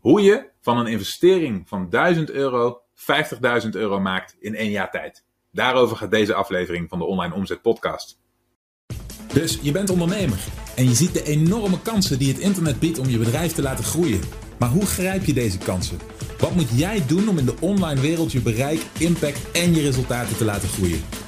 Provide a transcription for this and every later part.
Hoe je van een investering van 1000 euro 50.000 euro maakt in één jaar tijd. Daarover gaat deze aflevering van de Online Omzet Podcast. Dus je bent ondernemer en je ziet de enorme kansen die het internet biedt om je bedrijf te laten groeien. Maar hoe grijp je deze kansen? Wat moet jij doen om in de online wereld je bereik, impact en je resultaten te laten groeien?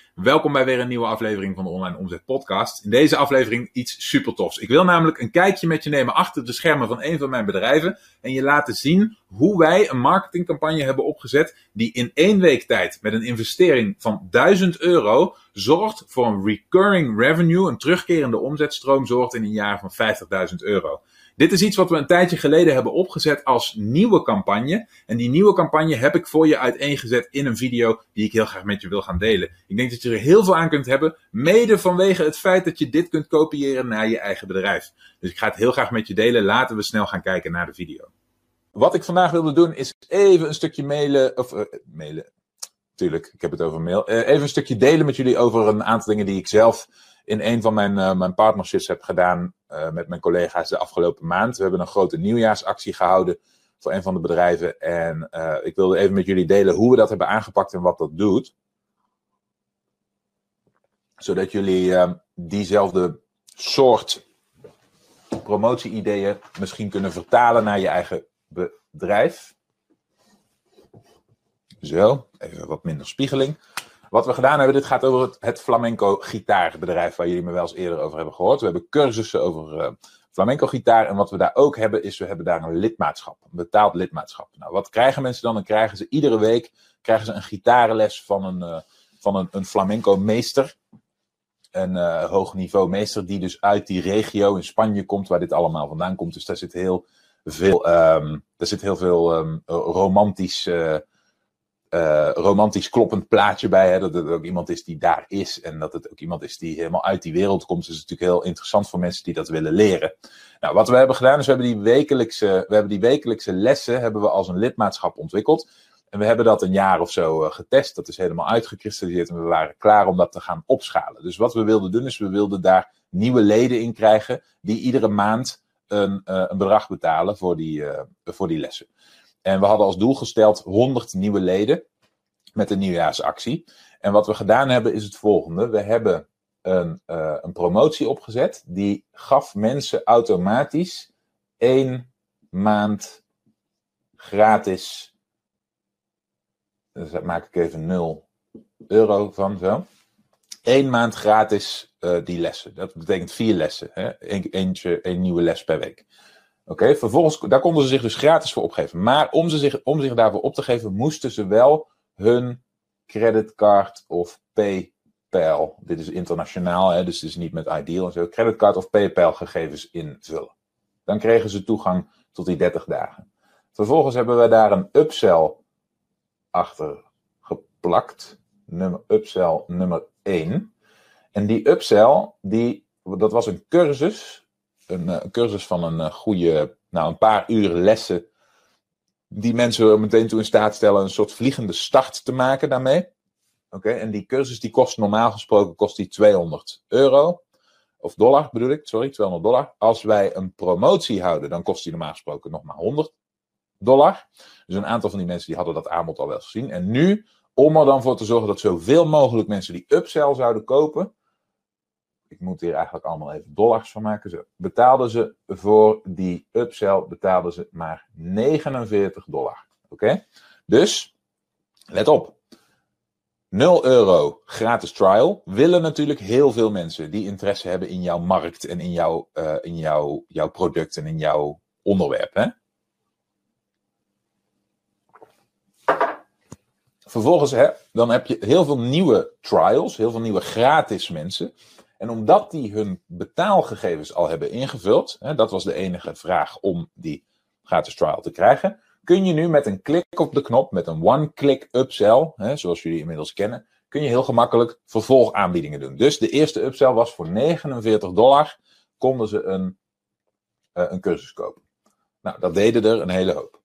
Welkom bij weer een nieuwe aflevering van de Online Omzet Podcast. In deze aflevering iets super tofs. Ik wil namelijk een kijkje met je nemen achter de schermen van een van mijn bedrijven en je laten zien hoe wij een marketingcampagne hebben opgezet die in één week tijd met een investering van 1000 euro zorgt voor een recurring revenue, een terugkerende omzetstroom zorgt in een jaar van 50.000 euro. Dit is iets wat we een tijdje geleden hebben opgezet als nieuwe campagne. En die nieuwe campagne heb ik voor je uiteengezet in een video die ik heel graag met je wil gaan delen. Ik denk dat je er heel veel aan kunt hebben, mede vanwege het feit dat je dit kunt kopiëren naar je eigen bedrijf. Dus ik ga het heel graag met je delen. Laten we snel gaan kijken naar de video. Wat ik vandaag wilde doen is even een stukje mailen, of uh, mailen, tuurlijk, ik heb het over mail. Uh, even een stukje delen met jullie over een aantal dingen die ik zelf in een van mijn, uh, mijn partnerships heb gedaan uh, met mijn collega's de afgelopen maand. We hebben een grote nieuwjaarsactie gehouden voor een van de bedrijven. En uh, ik wilde even met jullie delen hoe we dat hebben aangepakt en wat dat doet. Zodat jullie diezelfde soort promotie-ideeën misschien kunnen vertalen naar je eigen bedrijf. Zo, even wat minder spiegeling. Wat we gedaan hebben, dit gaat over het, flamenco gitaarbedrijf waar jullie me wel eens eerder over hebben gehoord. We hebben cursussen over uh, flamenco gitaar en wat we daar ook hebben is we hebben daar een lidmaatschap, een betaald lidmaatschap. Nou, wat krijgen mensen dan? Dan krijgen ze iedere week krijgen ze een gitarenles van een, uh, van een, een flamenco meester. Een uh, hoog niveau meester die dus uit die regio in Spanje komt waar dit allemaal vandaan komt. Dus daar zit heel veel, um, daar zit heel veel um, romantisch romantisch kloppend plaatje bij. Hè, dat het ook iemand is die daar is. En dat het ook iemand is die helemaal uit die wereld komt. Dus is natuurlijk heel interessant voor mensen die dat willen leren. Nou, wat we hebben gedaan is we hebben die wekelijkse, we hebben die wekelijkse lessen hebben we als een lidmaatschap ontwikkeld. En we hebben dat een jaar of zo uh, getest. Dat is helemaal uitgekristalliseerd en we waren klaar om dat te gaan opschalen. Dus wat we wilden doen is we wilden daar nieuwe leden in krijgen die iedere maand een, uh, een bedrag betalen voor die, voor die lessen. En we hadden als doel gesteld 100 nieuwe leden met een nieuwjaarsactie. En wat we gedaan hebben is het volgende. We hebben een, uh, een promotie opgezet. Die gaf mensen automatisch één maand gratis. Dus daar maak ik even 0 euro van zo. Eén maand gratis uh, die lessen. Dat betekent vier lessen. Hè? Eentje, één nieuwe les per week. Oké, vervolgens, daar konden ze zich dus gratis voor opgeven. Maar om, ze zich, om zich daarvoor op te geven, moesten ze wel hun creditcard of PayPal, dit is internationaal, hè, dus het is niet met Ideal en zo, creditcard of PayPal gegevens invullen. Dan kregen ze toegang tot die 30 dagen. Vervolgens hebben we daar een upsell achter geplakt, nummer, upsell nummer 1. En die upsell, die, dat was een cursus een, eh, cursus van een uh, goede, nou een paar uur lessen, die mensen meteen toe in staat stellen een soort vliegende start te maken daarmee. Oké, en die cursus die kost normaal gesproken kost die 200 euro. Of dollar bedoel ik, sorry, 200 dollar. Als wij een promotie houden, dan kost die normaal gesproken nog maar 100 dollar. Dus een aantal van die mensen die hadden dat aanbod al wel gezien. En nu, om er dan voor te zorgen dat zoveel mogelijk mensen die upsell zouden kopen, ik moet hier eigenlijk allemaal even dollars van maken. Zo, betaalden ze voor die upsell betaalden ze maar 49 dollar. Oké? Dus, let op. 0 euro gratis trial willen natuurlijk heel veel mensen die interesse hebben in jouw markt en in, jouw, uh, in jouw, jouw product en in jouw onderwerp. Hè? Vervolgens, hè, dan heb je heel veel nieuwe trials, heel veel nieuwe gratis mensen. En omdat die hun betaalgegevens al hebben ingevuld, hè, dat was de enige vraag om die gratis trial te krijgen, kun je nu met een klik op de knop, met een one-click upsell, hè, zoals jullie inmiddels kennen, kun je heel gemakkelijk vervolgaanbiedingen doen. Dus de eerste upsell was voor 49 dollar, konden ze een, uh, een cursus kopen. Nou, dat deden er een hele hoop.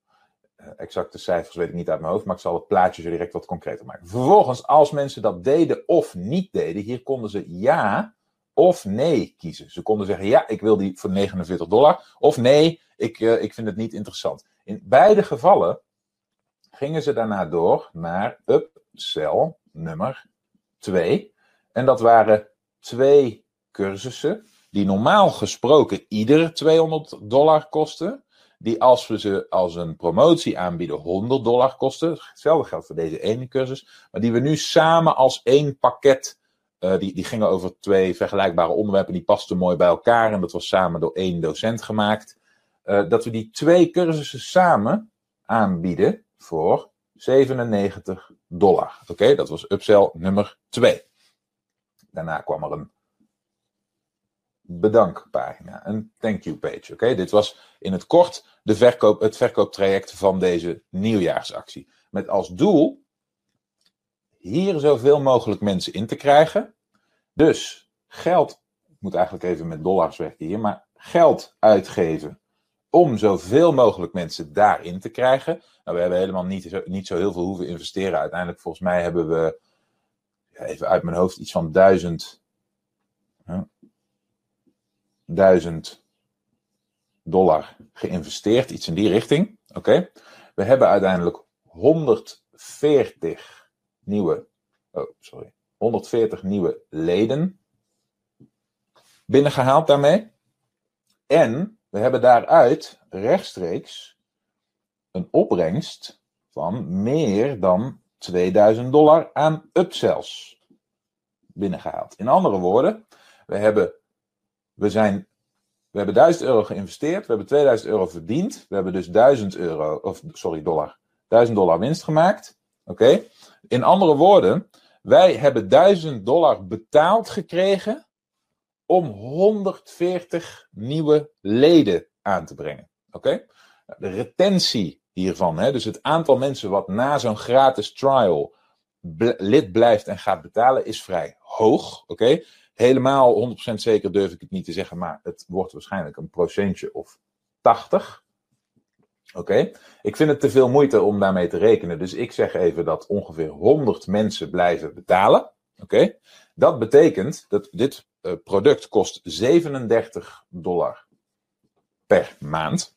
exacte cijfers weet ik niet uit mijn hoofd, maar ik zal het plaatje zo direct wat concreter maken. Vervolgens, als mensen dat deden of niet deden, hier konden ze ja of nee kiezen. Ze konden zeggen, ja, ik wil die voor 49 dollar, of nee, ik, uh, ik vind het niet interessant. In beide gevallen gingen ze daarna door naar upsell nummer 2. En dat waren twee cursussen die normaal gesproken ieder 200 dollar kosten. Die als we ze als een promotie aanbieden 100 dollar kosten. Hetzelfde geldt voor deze ene cursus. Maar die we nu samen als één pakket. Uh, die, die gingen over twee vergelijkbare onderwerpen. Die pasten mooi bij elkaar. En dat was samen door één docent gemaakt. Uh, dat we die twee cursussen samen aanbieden voor 97 dollar. Oké, dat was upsell nummer 2. Daarna kwam er een bedankpagina, een thank you page. Oké, dit was in het kort de verkoop, het verkooptraject van deze nieuwjaarsactie. Met als doel hier zoveel mogelijk mensen in te krijgen. Dus geld, ik moet eigenlijk even met dollars werken hier, maar geld uitgeven om zoveel mogelijk mensen daarin te krijgen. Nou, we hebben helemaal niet zo, niet zo heel veel hoeven investeren. Uiteindelijk, volgens mij, hebben we, even uit mijn hoofd, iets van duizend, duizend dollar geïnvesteerd. Iets in die richting. Oké. We hebben uiteindelijk 140 nieuwe, oh, sorry, 140 nieuwe leden binnengehaald daarmee. En we hebben daaruit rechtstreeks een opbrengst van meer dan 2000 dollar aan upsells binnengehaald. In andere woorden, we hebben, we zijn, we hebben 1000 euro geïnvesteerd, we hebben 2000 euro verdiend, we hebben dus 1000 euro, of sorry, dollar, 1000 dollar winst gemaakt. Oké? In andere woorden, wij hebben 1000 dollar betaald gekregen om 140 nieuwe leden aan te brengen. Oké? De retentie hiervan, hè, dus het aantal mensen wat na zo'n gratis trial lid blijft en gaat betalen, is vrij hoog. Oké? Helemaal 100% zeker durf ik het niet te zeggen, maar het wordt waarschijnlijk een procentje of 80. Oké, ik vind het te veel moeite om daarmee te rekenen. Dus ik zeg even dat ongeveer 100 mensen blijven betalen. Oké, dat betekent dat dit uh, product kost 37 dollar per maand.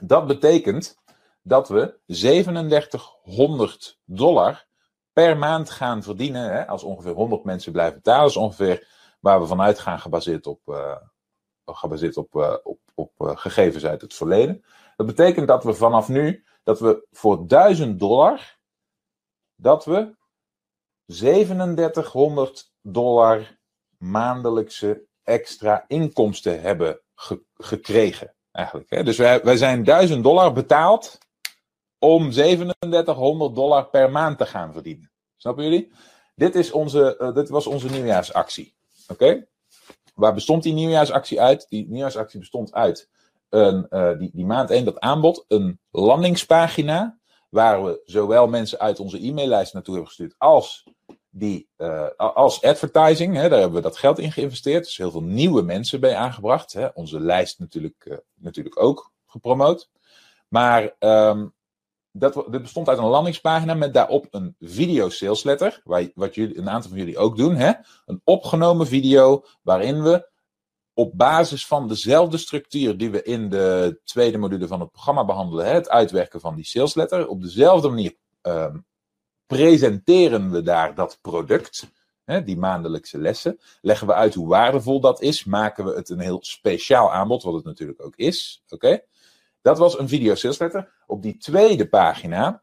Dat betekent dat we 3700 dollar per maand gaan verdienen. Hè, als ongeveer 100 mensen blijven betalen. Is ongeveer waar we vanuit gaan gebaseerd op, uh, gebaseerd op, uh, op, op gegevens uit het verleden. Dat betekent dat we vanaf nu, dat we voor 1000 dollar, dat we 3700 dollar maandelijkse extra inkomsten hebben ge gekregen. Eigenlijk, hè? Dus wij, wij zijn 1000 dollar betaald om 3700 dollar per maand te gaan verdienen. Snappen jullie? Dit, is onze, uh, dit was onze nieuwjaarsactie. Oké? Waar bestond die nieuwjaarsactie uit? Die nieuwjaarsactie bestond uit uh, die, die maand 1 dat aanbod, een landingspagina. Waar we zowel mensen uit onze e-maillijst naartoe hebben gestuurd als, die, uh, als advertising. Hè, daar hebben we dat geld in geïnvesteerd. Dus heel veel nieuwe mensen bij aangebracht. Hè. Onze lijst natuurlijk, uh, natuurlijk ook gepromoot. Maar um, dat, bestond uit een landingspagina met daarop een video sales letter. Waar, wat jullie, een aantal van jullie ook doen. Hè? Een opgenomen video waarin we op basis van dezelfde structuur die we in de tweede module van het programma behandelen, hè, het uitwerken van die sales letter, op dezelfde manier uh, presenteren we daar dat product, hè, die maandelijkse lessen. Leggen we uit hoe waardevol dat is, maken we het een heel speciaal aanbod, wat het natuurlijk ook is. Oké? Dat was een video sales letter. Op die tweede pagina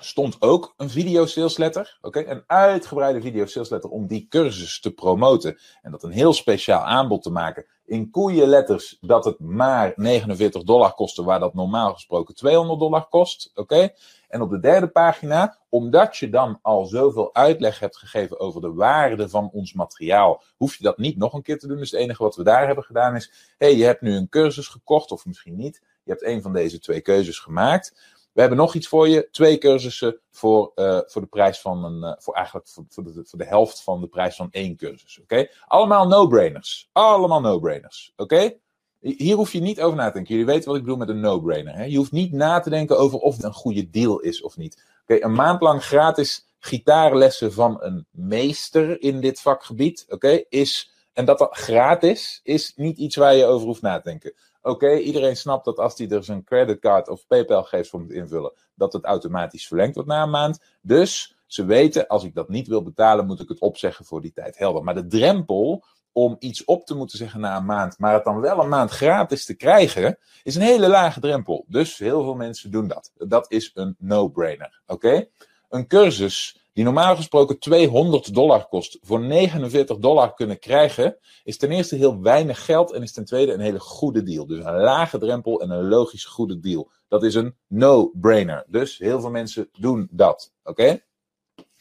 stond ook een video sales letter. Oké, een uitgebreide video sales letter om die cursus te promoten. En dat een heel speciaal aanbod te maken. In koeienletters dat het maar 49 dollar kostte, waar dat normaal gesproken 200 dollar kost. Oké. En op de derde pagina, omdat je dan al zoveel uitleg hebt gegeven over de waarde van ons materiaal, hoef je dat niet nog een keer te doen. Dus het enige wat we daar hebben gedaan is: hé, hey, je hebt nu een cursus gekocht, of misschien niet. Je hebt een van deze twee keuzes gemaakt. We hebben nog iets voor je. Twee cursussen voor, uh, voor de prijs van een. Uh, voor eigenlijk voor, voor, de, voor de helft van de prijs van één cursus. Oké? Allemaal no-brainers. Allemaal no-brainers. Oké? Hier hoef je niet over na te denken. Jullie weten wat ik bedoel met een no-brainer. Je hoeft niet na te denken over of het een goede deal is of niet. Oké, een maand lang gratis gitaarlessen van een meester in dit vakgebied, oké, is, en dat dat gratis, is niet iets waar je over hoeft na te denken. Oké, iedereen snapt dat als hij er zijn creditcard of PayPal geeft voor moet invullen, dat het automatisch verlengd wordt na een maand. Dus ze weten, als ik dat niet wil betalen, moet ik het opzeggen voor die tijd. Helder. Maar de drempel om iets op te moeten zeggen na een maand, maar het dan wel een maand gratis te krijgen, is een hele lage drempel. Dus heel veel mensen doen dat. Dat is een no-brainer. Oké? Een cursus die normaal gesproken 200 dollar kost, voor 49 dollar kunnen krijgen, is ten eerste heel weinig geld en is ten tweede een hele goede deal. Dus een lage drempel en een logisch goede deal. Dat is een no-brainer. Dus heel veel mensen doen dat. Oké?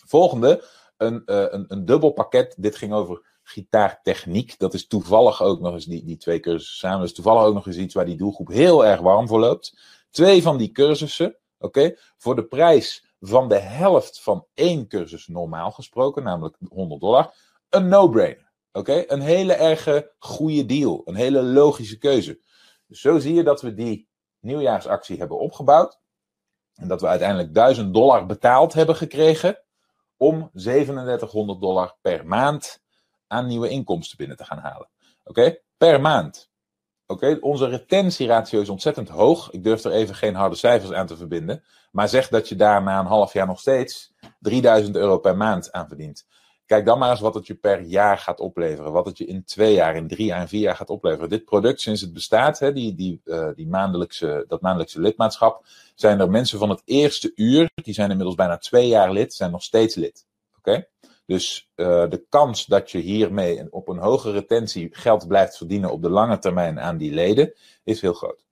Volgende, een, uh, een, een dubbel pakket. Dit ging over gitaartechniek. Dat is toevallig ook nog eens die, die twee cursussen samen. Dat is toevallig ook nog eens iets waar die doelgroep heel erg warm voor loopt. Twee van die cursussen, oké, voor de prijs van de helft van één cursus normaal gesproken, namelijk 100 dollar, een no-brainer. Oké, een hele erge goede deal, een hele logische keuze. Dus zo zie je dat we die nieuwjaarsactie hebben opgebouwd. En dat we uiteindelijk 1000 dollar betaald hebben gekregen om 3700 dollar per maand aan nieuwe inkomsten binnen te gaan halen. Oké, per maand. Oké, onze retentieratio is ontzettend hoog. Ik durf er even geen harde cijfers aan te verbinden. Maar zeg dat je daar na een half jaar nog steeds 3000 euro per maand aan verdient. Kijk dan maar eens wat het je per jaar gaat opleveren. Wat het je in twee jaar, in drie jaar en vier jaar gaat opleveren. Dit product, sinds het bestaat, hè, die, die, uh, die maandelijkse, dat maandelijkse lidmaatschap, zijn er mensen van het eerste uur, die zijn inmiddels bijna twee jaar lid, zijn nog steeds lid. Oké? Dus uh, de kans dat je hiermee op een hogere retentie geld blijft verdienen op de lange termijn aan die leden, is heel groot.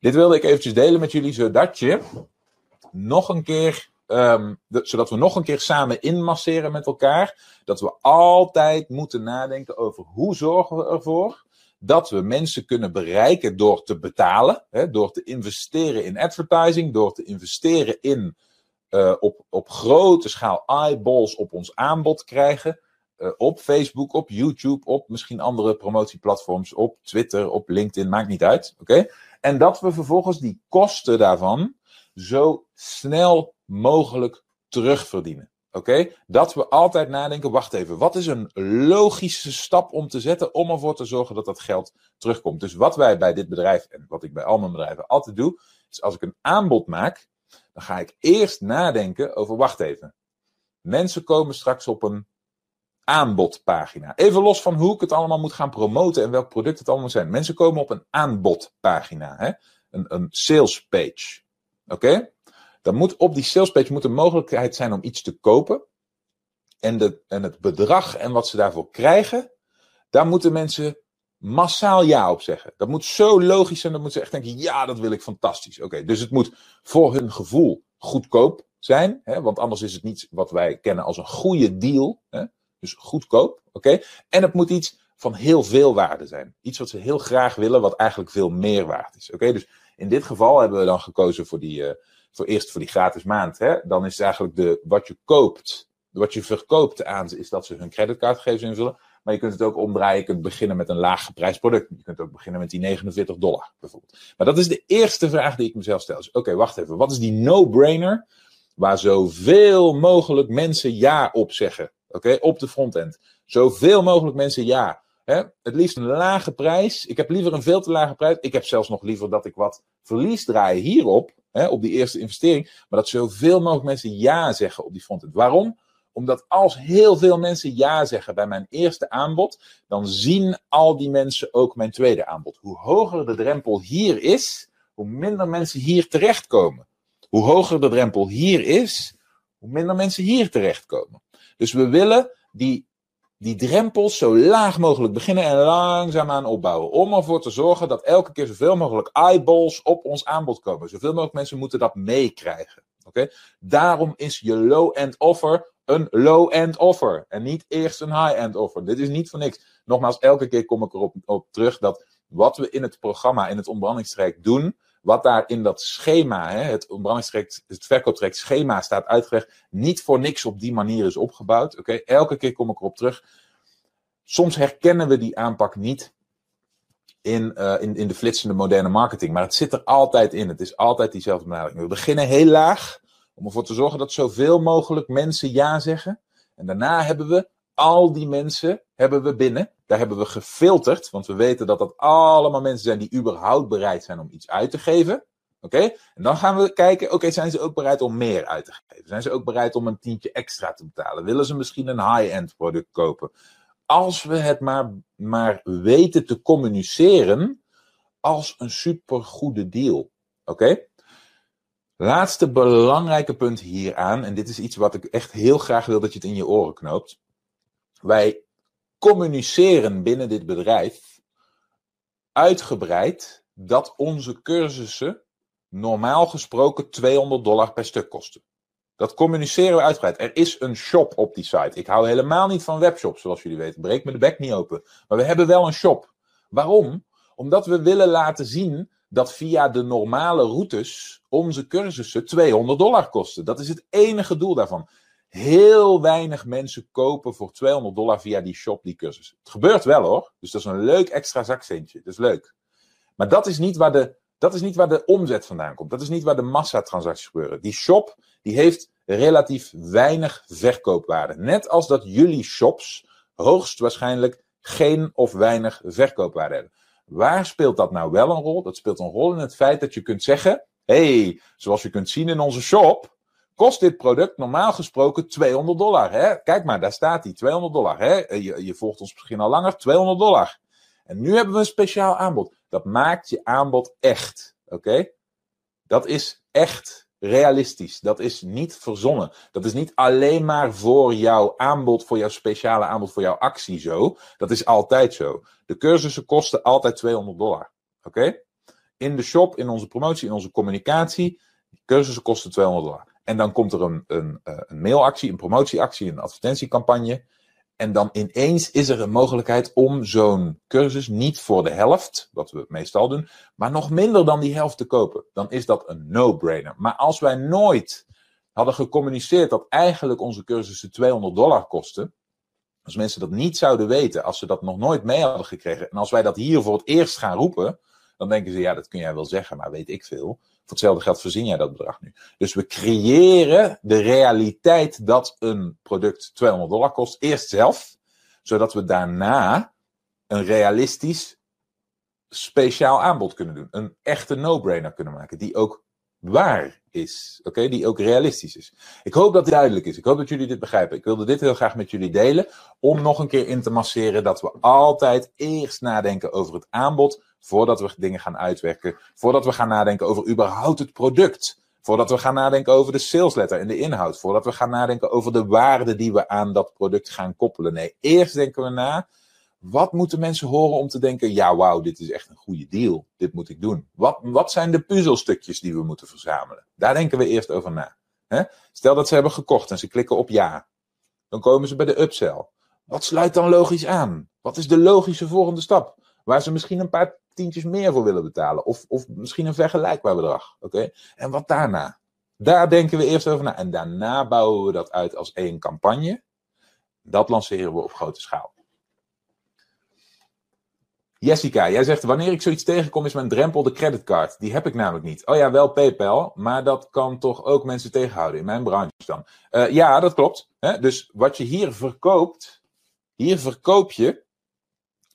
Dit wilde ik eventjes delen met jullie, zodat je nog een keer, de, zodat we nog een keer samen inmasseren met elkaar. Dat we altijd moeten nadenken over hoe zorgen we ervoor dat we mensen kunnen bereiken door te betalen, hè, door te investeren in advertising, door te investeren in uh, op, op grote schaal eyeballs op ons aanbod krijgen. Uh, op Facebook, op YouTube, op misschien andere promotieplatforms, op Twitter, op LinkedIn, maakt niet uit. Oké? En dat we vervolgens die kosten daarvan zo snel mogelijk terugverdienen. Oké? Dat we altijd nadenken, wacht even, wat is een logische stap om te zetten om ervoor te zorgen dat dat geld terugkomt? Dus wat wij bij dit bedrijf en wat ik bij al mijn bedrijven altijd doe, is als ik een aanbod maak, dan ga ik eerst nadenken over, wacht even. Mensen komen straks op een aanbodpagina. Even los van hoe ik het allemaal moet gaan promoten en welk product het allemaal zijn. Mensen komen op een aanbodpagina, hè? Een, een sales page. Oké? Dan moet op die sales page moet een mogelijkheid zijn om iets te kopen. En, de, en het bedrag en wat ze daarvoor krijgen, daar moeten mensen massaal ja op zeggen. Dat moet zo logisch zijn, dat moeten ze echt denken, ja, dat wil ik fantastisch. Oké, dus het moet voor hun gevoel goedkoop zijn, hè, want anders is het niet wat wij kennen als een goede deal. Hè, dus goedkoop, oké. En het moet iets van heel veel waarde zijn. Iets wat ze heel graag willen, wat eigenlijk veel meer waard is. Oké, dus in dit geval hebben we dan gekozen voor die, uh, voor eerst voor die gratis maand. Hè. Dan is het eigenlijk de, wat je koopt, wat je verkoopt aan ze, is dat ze hun creditcardgegevens invullen. Maar je kunt het ook omdraaien. Je kunt beginnen met een laag geprijsd product. Je kunt ook beginnen met die 49 dollar bijvoorbeeld. Maar dat is de eerste vraag die ik mezelf stel. Dus, Oké, wacht even. Wat is die no-brainer waar zoveel mogelijk mensen ja op zeggen? Oké, op de frontend. Zoveel mogelijk mensen ja. Hè? Het liefst een lage prijs. Ik heb liever een veel te lage prijs. Ik heb zelfs nog liever dat ik wat verlies draai hierop. Hè, op die eerste investering. Maar dat zoveel mogelijk mensen ja zeggen op die frontend. Waarom? Omdat als heel veel mensen ja zeggen bij mijn eerste aanbod, dan zien al die mensen ook mijn tweede aanbod. Hoe hoger de drempel hier is, hoe minder mensen hier terechtkomen. Hoe hoger de drempel hier is, hoe minder mensen hier terechtkomen. Dus we willen die, die drempels zo laag mogelijk beginnen en langzaamaan opbouwen. Om ervoor te zorgen dat elke keer zoveel mogelijk eyeballs op ons aanbod komen. Zoveel mogelijk mensen moeten dat meekrijgen. Oké? Daarom is je low-end offer een low-end offer. En niet eerst een high-end offer. Dit is niet voor niks. Nogmaals, elke keer kom ik erop op terug dat wat we in het programma, in het ontbrandingstraject doen, wat daar in dat schema, hè, het ontbrandingstraject, het verkooptraject schema staat uitgelegd, niet voor niks op die manier is opgebouwd. Oké, elke keer kom ik erop terug. Soms herkennen we die aanpak niet in, uh, in, in de flitsende moderne marketing. Maar het zit er altijd in. Het is altijd diezelfde benadering. We beginnen heel laag om ervoor te zorgen dat zoveel mogelijk mensen ja zeggen. En daarna hebben we al die mensen hebben we binnen. Daar hebben we gefilterd, want we weten dat dat allemaal mensen zijn die überhaupt bereid zijn om iets uit te geven. Oké? En dan gaan we kijken, oké, zijn ze ook bereid om meer uit te geven? Zijn ze ook bereid om een tientje extra te betalen? Willen ze misschien een high-end product kopen? Als we het maar, maar weten te communiceren als een supergoede deal. Oké? Laatste belangrijke punt hieraan, en dit is iets wat ik echt heel graag wil dat je het in je oren knoopt. Wij communiceren binnen dit bedrijf uitgebreid dat onze cursussen normaal gesproken 200 dollar per stuk kosten. Dat communiceren we uitgebreid. Er is een shop op die site. Ik hou helemaal niet van webshops, zoals jullie weten. Breek me de bek niet open. Maar we hebben wel een shop. Waarom? Omdat we willen laten zien dat via de normale routes onze cursussen 200 dollar kosten. Dat is het enige doel daarvan. Heel weinig mensen kopen voor 200 dollar via die shop die cursus. Het gebeurt wel hoor. Dus dat is een leuk extra zakcentje. Dat is leuk. Maar dat is niet waar de, dat is niet waar de omzet vandaan komt. Dat is niet waar de massatransacties gebeuren. Die shop die heeft relatief weinig verkoopwaarde. Net als dat jullie shops hoogstwaarschijnlijk geen of weinig verkoopwaarde hebben. Waar speelt dat nou wel een rol? Dat speelt een rol in het feit dat je kunt zeggen: hey, zoals je kunt zien in onze shop, kost dit product normaal gesproken 200 dollar. Hè? Kijk maar, daar staat hij, 200 dollar. Hè? Je, je volgt ons misschien al langer, 200 dollar. En nu hebben we een speciaal aanbod. Dat maakt je aanbod echt. Oké? Dat is echt realistisch. Dat is niet verzonnen. Dat is niet alleen maar voor jouw aanbod, voor jouw speciale aanbod, voor jouw actie zo. Dat is altijd zo. De cursussen kosten altijd 200 dollar. Oké? In de shop, in onze promotie, in onze communicatie. Cursussen kosten 200 dollar. En dan komt er een, een, eh, een mailactie, een promotieactie, een advertentiecampagne. En dan ineens is er een mogelijkheid om zo'n cursus niet voor de helft, wat we meestal doen, maar nog minder dan die helft te kopen. Dan is dat een no-brainer. Maar als wij nooit hadden gecommuniceerd dat eigenlijk onze cursussen 200 dollar kosten, als mensen dat niet zouden weten, als ze dat nog nooit mee hadden gekregen, en als wij dat hier voor het eerst gaan roepen, dan denken ze, ja, dat kun jij wel zeggen, maar weet ik veel. Voor hetzelfde geld voorzien jij dat bedrag nu. Dus we creëren de realiteit dat een product 200 dollar kost, eerst zelf, zodat we daarna een realistisch speciaal aanbod kunnen doen. Een echte no-brainer kunnen maken, die ook waar is. Oké, die ook realistisch is. Ik hoop dat dit duidelijk is. Ik hoop dat jullie dit begrijpen. Ik wilde dit heel graag met jullie delen. Om nog een keer in te masseren dat we altijd eerst nadenken over het aanbod Voordat we dingen gaan uitwerken. Voordat we gaan nadenken over überhaupt het product. Voordat we gaan nadenken over de salesletter en de inhoud. Voordat we gaan nadenken over de waarde die we aan dat product gaan koppelen. Nee, eerst denken we na. Wat moeten mensen horen om te denken: ja, wauw, dit is echt een goede deal. Dit moet ik doen. Wat, wat zijn de puzzelstukjes die we moeten verzamelen? Daar denken we eerst over na. Stel dat ze hebben gekocht en ze klikken op ja. Dan komen ze bij de upsell. Wat sluit dan logisch aan? Wat is de logische volgende stap? Waar ze misschien een paar tientjes meer voor willen betalen. Of, of misschien een vergelijkbaar bedrag. Oké? En wat daarna? Daar denken we eerst over na. En daarna bouwen we dat uit als één campagne. Dat lanceren we op grote schaal. Jessica, jij zegt wanneer ik zoiets tegenkom is mijn drempel de creditcard. Die heb ik namelijk niet. Oh ja, wel PayPal, maar dat kan toch ook mensen tegenhouden in mijn branche dan. Uh, ja, dat klopt. Hè? Dus wat je hier verkoopt, hier verkoop je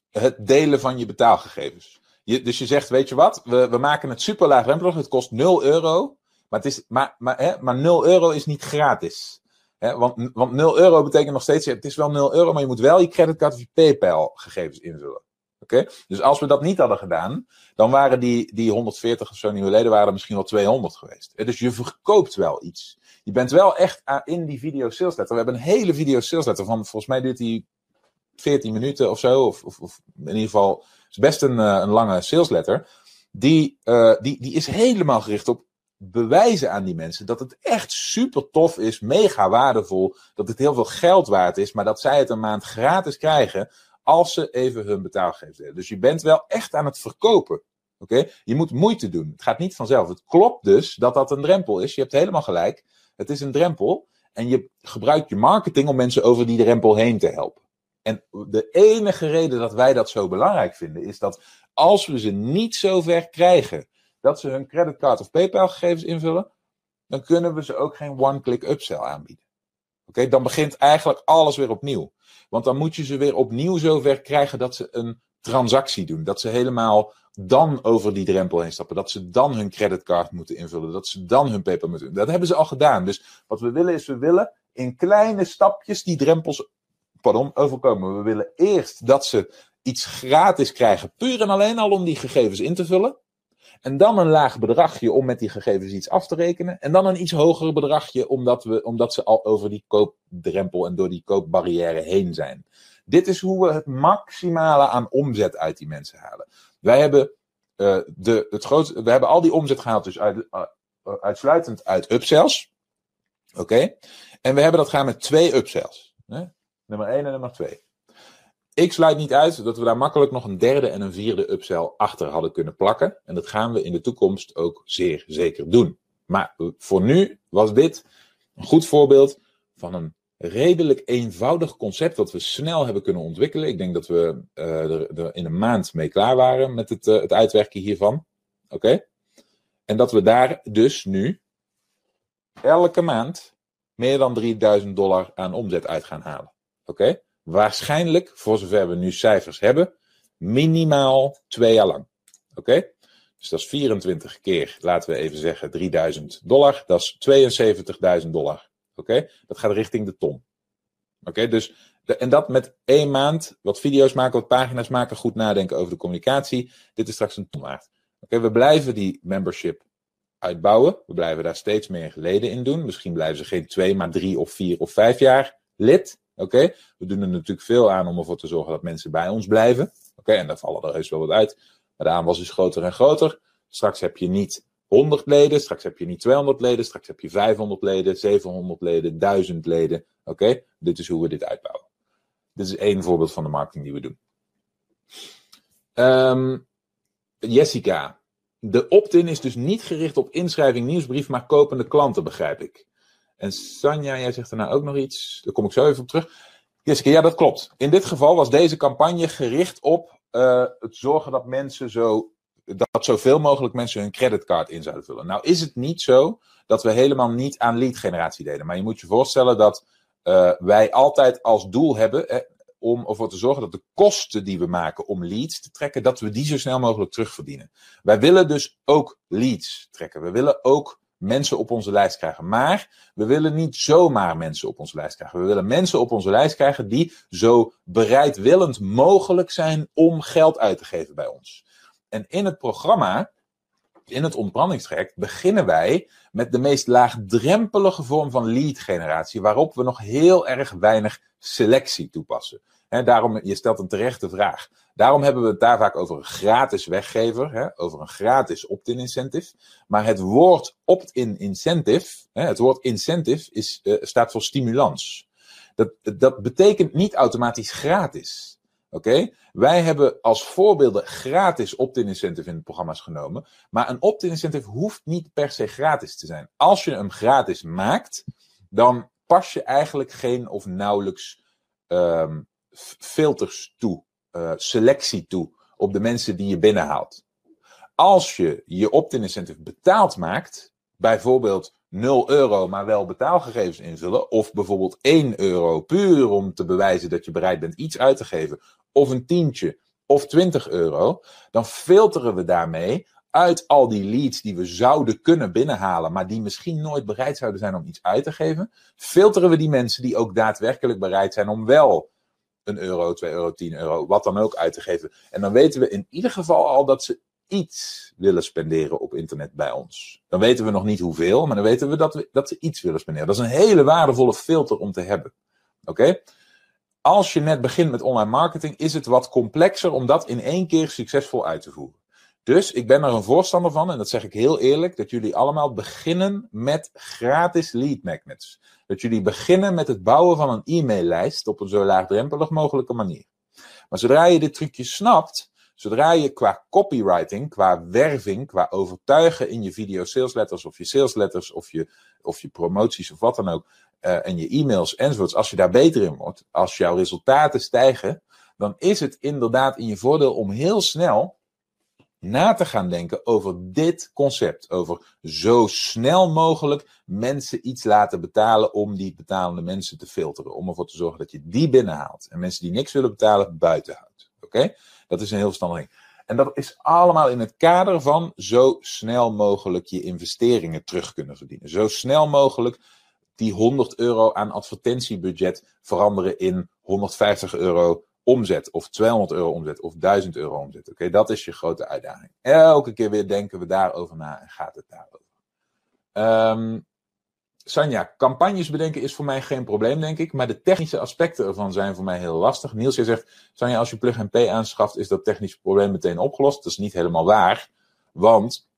het delen van je betaalgegevens. Je, dus je zegt, weet je wat, we, we maken het super laag drempelig, het kost 0 euro. Maar, het is, maar, maar, hè, maar 0 euro is niet gratis. Want, want 0 euro betekent nog steeds, het is wel 0 euro, maar je moet wel je creditcard of je PayPal gegevens invullen. Dus als we dat niet hadden gedaan, dan waren die, die 140 of zo nieuwe leden waren misschien wel 200 geweest. Dus je verkoopt wel iets. Je bent wel echt in die video sales letter. We hebben een hele video sales letter van, volgens mij duurt die 14 minuten of zo. Of, of, in ieder geval is best een, eh, een lange salesletter. Die, uh, die, die is helemaal gericht op bewijzen aan die mensen dat het echt super tof is, mega waardevol, dat het heel veel geld waard is, maar dat zij het een maand gratis krijgen als ze even hun betaalgegevens delen. Dus je bent wel echt aan het verkopen. Oké? Je moet moeite doen. Het gaat niet vanzelf. Het klopt dus dat dat een drempel is. Je hebt helemaal gelijk. Het is een drempel. En je gebruikt je marketing om mensen over die drempel heen te helpen. En de enige reden dat wij dat zo belangrijk vinden, is dat Als we ze niet zover krijgen dat ze hun creditcard of PayPal gegevens invullen, dan kunnen we ze ook geen one-click upsell aanbieden. Dan begint eigenlijk alles weer opnieuw. Want dan moet je ze weer opnieuw zover krijgen dat ze een transactie doen. Dat ze helemaal dan over die drempel heen stappen. Dat ze dan hun creditcard moeten invullen. Dat ze dan hun PayPal moeten. Dat hebben ze al gedaan. Dus wat we willen is, we willen in kleine stapjes die drempels pardon, overkomen. We willen eerst dat ze iets gratis krijgen, puur en alleen al om die gegevens in te vullen. En dan een laag bedragje om met die gegevens iets af te rekenen. En dan een iets hoger bedragje omdat, we, omdat ze al over die koopdrempel en door die koopbarrière heen zijn. Dit is hoe we het maximale aan omzet uit die mensen halen. Wij hebben, uh, de, het grootste, we hebben al die omzet gehaald dus uit, uh, uitsluitend uit upsells. Oké? En we hebben dat gedaan met twee upsells. Hè? Nummer 1 en nummer 2. Ik sluit niet uit dat we daar makkelijk nog een derde en een vierde upsell achter hadden kunnen plakken. En dat gaan we in de toekomst ook zeer zeker doen. Maar voor nu was dit een goed voorbeeld van een redelijk eenvoudig concept dat we snel hebben kunnen ontwikkelen. Ik denk dat we uh, er, in een maand mee klaar waren met het, uh, het uitwerken hiervan. Oké? En dat we daar dus nu elke maand meer dan 3000 dollar aan omzet uit gaan halen. Oké? Waarschijnlijk, voor zover we nu cijfers hebben, minimaal twee jaar lang. Oké? Dus dat is 24 keer, laten we even zeggen, 3000 dollar. Dat is 72.000 dollar. Oké? Dat gaat richting de ton. Oké, dus en dat met één maand, wat video's maken, wat pagina's maken, goed nadenken over de communicatie. Dit is straks een ton waard. Oké, we blijven die membership uitbouwen. We blijven daar steeds meer leden in doen. Misschien blijven ze geen twee, maar drie of vier of vijf jaar lid. Oké, we doen er natuurlijk veel aan om ervoor te zorgen dat mensen bij ons blijven. Oké, en daar vallen er heus wel wat uit. Maar de aanwas is groter en groter. Straks heb je niet 100 leden, straks heb je niet 200 leden, straks heb je 500 leden, 700 leden, 1000 leden. Oké, dit is hoe we dit uitbouwen. Dit is één voorbeeld van de marketing die we doen. Um, Jessica, de opt-in is dus niet gericht op inschrijving nieuwsbrief, maar kopende klanten, begrijp ik. En Sanja, jij zegt daarna ook nog iets. Daar kom ik zo even op terug. Jessica, ja, dat klopt. In dit geval was deze campagne gericht op uh, het zorgen dat mensen zo. Dat zoveel mogelijk mensen hun creditcard in zouden vullen. Nou is het niet zo dat we helemaal niet aan lead generatie deden. Maar je moet je voorstellen dat uh, wij altijd als doel hebben eh, om ervoor te zorgen dat de kosten die we maken om leads te trekken, dat we die zo snel mogelijk terugverdienen. Wij willen dus ook leads trekken. We willen ook mensen op onze lijst krijgen. Maar we willen niet zomaar mensen op onze lijst krijgen. We willen mensen op onze lijst krijgen die zo bereidwillend mogelijk zijn om geld uit te geven bij ons. En in het programma, in het ontbrandingstraject, beginnen wij met de meest laagdrempelige vorm van lead generatie, waarop we nog heel erg weinig selectie toepassen. En daarom, je stelt een terechte vraag. Daarom hebben we het daar vaak over een gratis weggever, over een gratis opt-in incentive. Maar het woord opt-in incentive, het woord incentive is, uh, staat voor stimulans. Dat, dat betekent niet automatisch gratis. Oké? Wij hebben als voorbeelden gratis opt-in incentive in de programma's genomen. Maar een opt-in incentive hoeft niet per se gratis te zijn. Als je hem gratis maakt, dan pas je eigenlijk geen of nauwelijks um, filters toe, uh, selectie toe op de mensen die je binnenhaalt. Als je je opt-in incentive betaald maakt, bijvoorbeeld 0 euro, maar wel betaalgegevens invullen, of bijvoorbeeld 1 euro puur om te bewijzen dat je bereid bent iets uit te geven, of een tientje, of 20 euro, dan filteren we daarmee uit al die leads die we zouden kunnen binnenhalen, maar die misschien nooit bereid zouden zijn om iets uit te geven, filteren we die mensen die ook daadwerkelijk bereid zijn om wel een euro, 2 euro, 10 euro, wat dan ook uit te geven. En dan weten we in ieder geval al dat ze iets willen spenderen op internet bij ons. Dan weten we nog niet hoeveel, maar dan weten we dat, we, dat ze iets willen spenderen. Dat is een hele waardevolle filter om te hebben. Oké? Als je net begint met online marketing, is het wat complexer om dat in één keer succesvol uit te voeren. Dus ik ben er een voorstander van, en dat zeg ik heel eerlijk, dat jullie allemaal beginnen met gratis lead magnets. Dat jullie beginnen met het bouwen van een e-maillijst op een zo laagdrempelig mogelijke manier. Maar zodra je dit trucje snapt, zodra je qua copywriting, qua werving, qua overtuigen in je video salesletters of je salesletters of je, of je promoties of wat dan ook, uh, en je e-mails enzovoorts, als je daar beter in wordt, als jouw resultaten stijgen, dan is het inderdaad in je voordeel om heel snel na te gaan denken over dit concept. Over zo snel mogelijk mensen iets laten betalen om die betalende mensen te filteren. Om ervoor te zorgen dat je die binnenhaalt. En mensen die niks willen betalen, buiten houdt. Oké? Dat is een heel verstandig ding. En dat is allemaal in het kader van zo snel mogelijk je investeringen terug kunnen verdienen. Zo snel mogelijk die 100 euro aan advertentiebudget veranderen in 150 euro omzet, of 200 euro omzet, of 1000 euro omzet. Oké, dat is je grote uitdaging. Elke keer weer denken we daarover na en gaat het daarover. Um, Sanja, campagnes bedenken is voor mij geen probleem, denk ik. Maar de technische aspecten ervan zijn voor mij heel lastig. Niels, jij zegt, Sanja, als je plug-and pay aanschaft, is dat technische probleem meteen opgelost. Dat is niet helemaal waar. Want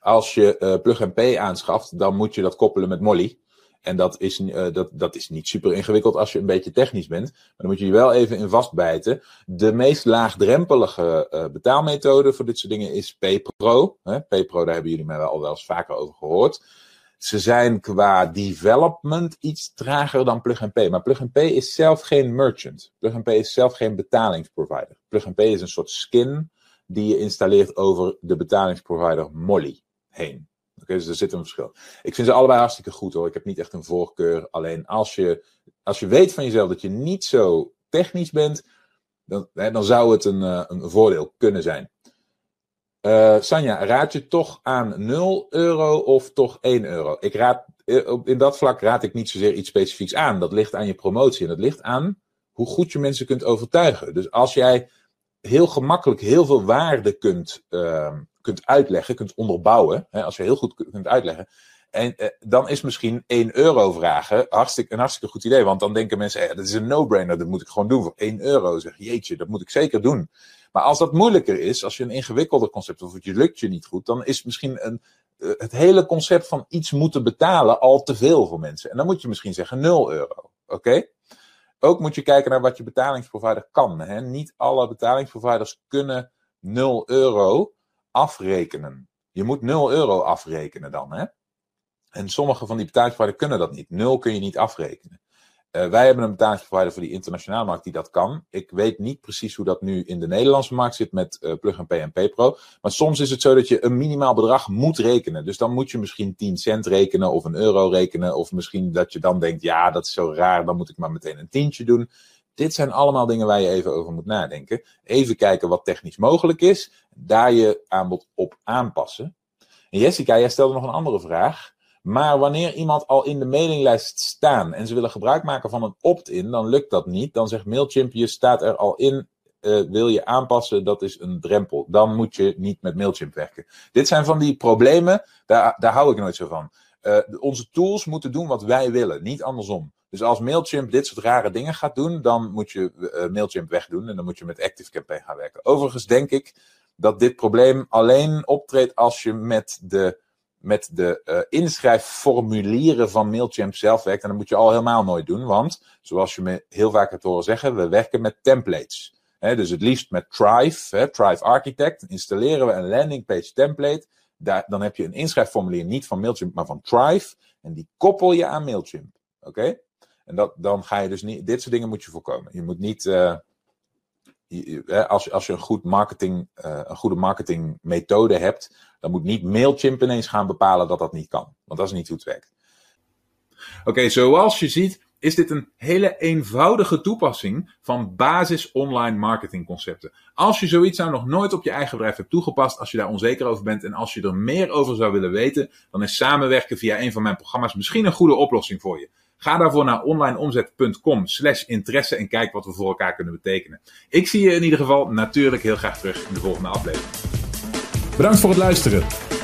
als je uh, plug and pay aanschaft, dan moet je dat koppelen met Molly. En dat is, uh, dat, dat is niet super ingewikkeld als je een beetje technisch bent. Maar dan moet je je wel even in vastbijten. De meest laagdrempelige uh, betaalmethode voor dit soort dingen is PayPro. Hè? PayPro, daar hebben jullie mij wel al wel eens vaker over gehoord. Ze zijn qua development iets trager dan Plug&Pay. Maar Plug&Pay is zelf geen merchant. Plug&Pay is zelf geen betalingsprovider. Plug&Pay is een soort skin die je installeert over de betalingsprovider Molly heen. Oké, dus er zit een verschil. Ik vind ze allebei hartstikke goed hoor. Ik heb niet echt een voorkeur. Alleen als je, als je weet van jezelf dat je niet zo technisch bent, dan, hè, dan zou het een, uh, een voordeel kunnen zijn. Uh, Sanja, raad je toch aan 0 euro of toch 1 euro? Ik raad, in dat vlak raad ik niet zozeer iets specifieks aan. Dat ligt aan je promotie en dat ligt aan hoe goed je mensen kunt overtuigen. Dus als jij heel gemakkelijk heel veel waarde kunt, uh, kunt uitleggen, kunt onderbouwen, hè, als je heel goed kunt uitleggen, en uh, dan is misschien 1 euro vragen hartstikke, een hartstikke goed idee. Want dan denken mensen, eh, dat is een no-brainer, dat moet ik gewoon doen voor 1 euro. Zeg, jeetje, dat moet ik zeker doen. Maar als dat moeilijker is, als je een ingewikkelder concept of het lukt je niet goed, dan is misschien een, uh, het hele concept van iets moeten betalen al te veel voor mensen. En dan moet je misschien zeggen 0 euro. Oké? Ook moet je kijken naar wat je betalingsprovider kan. Hè? Niet alle betalingsproviders kunnen 0 euro afrekenen. Je moet 0 euro afrekenen dan. Hè? En sommige van die betalingsproviders kunnen dat niet. 0 kun je niet afrekenen. Uh, wij hebben een betalingsprovider voor die internationale markt die dat kan. Ik weet niet precies hoe dat nu in de Nederlandse markt zit met uh, Plug en PayPro. Maar soms is het zo dat je een minimaal bedrag moet rekenen. Dus dan moet je misschien 10 cent rekenen of een euro rekenen. Of misschien dat je dan denkt, ja, dat is zo raar, dan moet ik maar meteen een tientje doen. Dit zijn allemaal dingen waar je even over moet nadenken. Even kijken wat technisch mogelijk is. Daar je aanbod op aanpassen. En Jessica, jij stelde nog een andere vraag. Maar wanneer iemand al in de mailinglijst staan en ze willen gebruik maken van een opt-in, dan lukt dat niet. Dan zegt Mailchimp, je staat er al in, uh, wil je aanpassen, dat is een drempel. Dan moet je niet met Mailchimp werken. Dit zijn van die problemen, daar, daar hou ik nooit zo van. Uh, onze tools moeten doen wat wij willen, niet andersom. Dus als Mailchimp dit soort rare dingen gaat doen, dan moet je uh, Mailchimp wegdoen en dan moet je met ActiveCampaign gaan werken. Overigens denk ik dat dit probleem alleen optreedt als je met de met de uh, inschrijfformulieren van Mailchimp zelf werkt. En dat moet je al helemaal nooit doen, want zoals je me heel vaak hebt horen zeggen, we werken met templates. He, dus het liefst met Thrive, he, Thrive Architect, installeren we een landingpage template. Daar, dan heb je een inschrijfformulier niet van Mailchimp, maar van Thrive. En die koppel je aan Mailchimp. Oké? En dat, dan ga je dus niet, dit soort dingen moet je voorkomen. Je moet niet, je, als, als je een, goed marketing, uh, een goede marketingmethode hebt, dan moet niet Mailchimp ineens gaan bepalen dat dat niet kan. Want dat is niet hoe het werkt. Oké, zoals je ziet is dit een hele eenvoudige toepassing van basis online marketing concepten. Als je zoiets nou nog nooit op je eigen bedrijf hebt toegepast, als je daar onzeker over bent en als je er meer over zou willen weten, dan is samenwerken via een van mijn programma's misschien een goede oplossing voor je. Ga daarvoor naar onlineomzet.com slash interesse en kijk wat we voor elkaar kunnen betekenen. Ik zie je in ieder geval natuurlijk heel graag terug in de volgende aflevering. Bedankt voor het luisteren.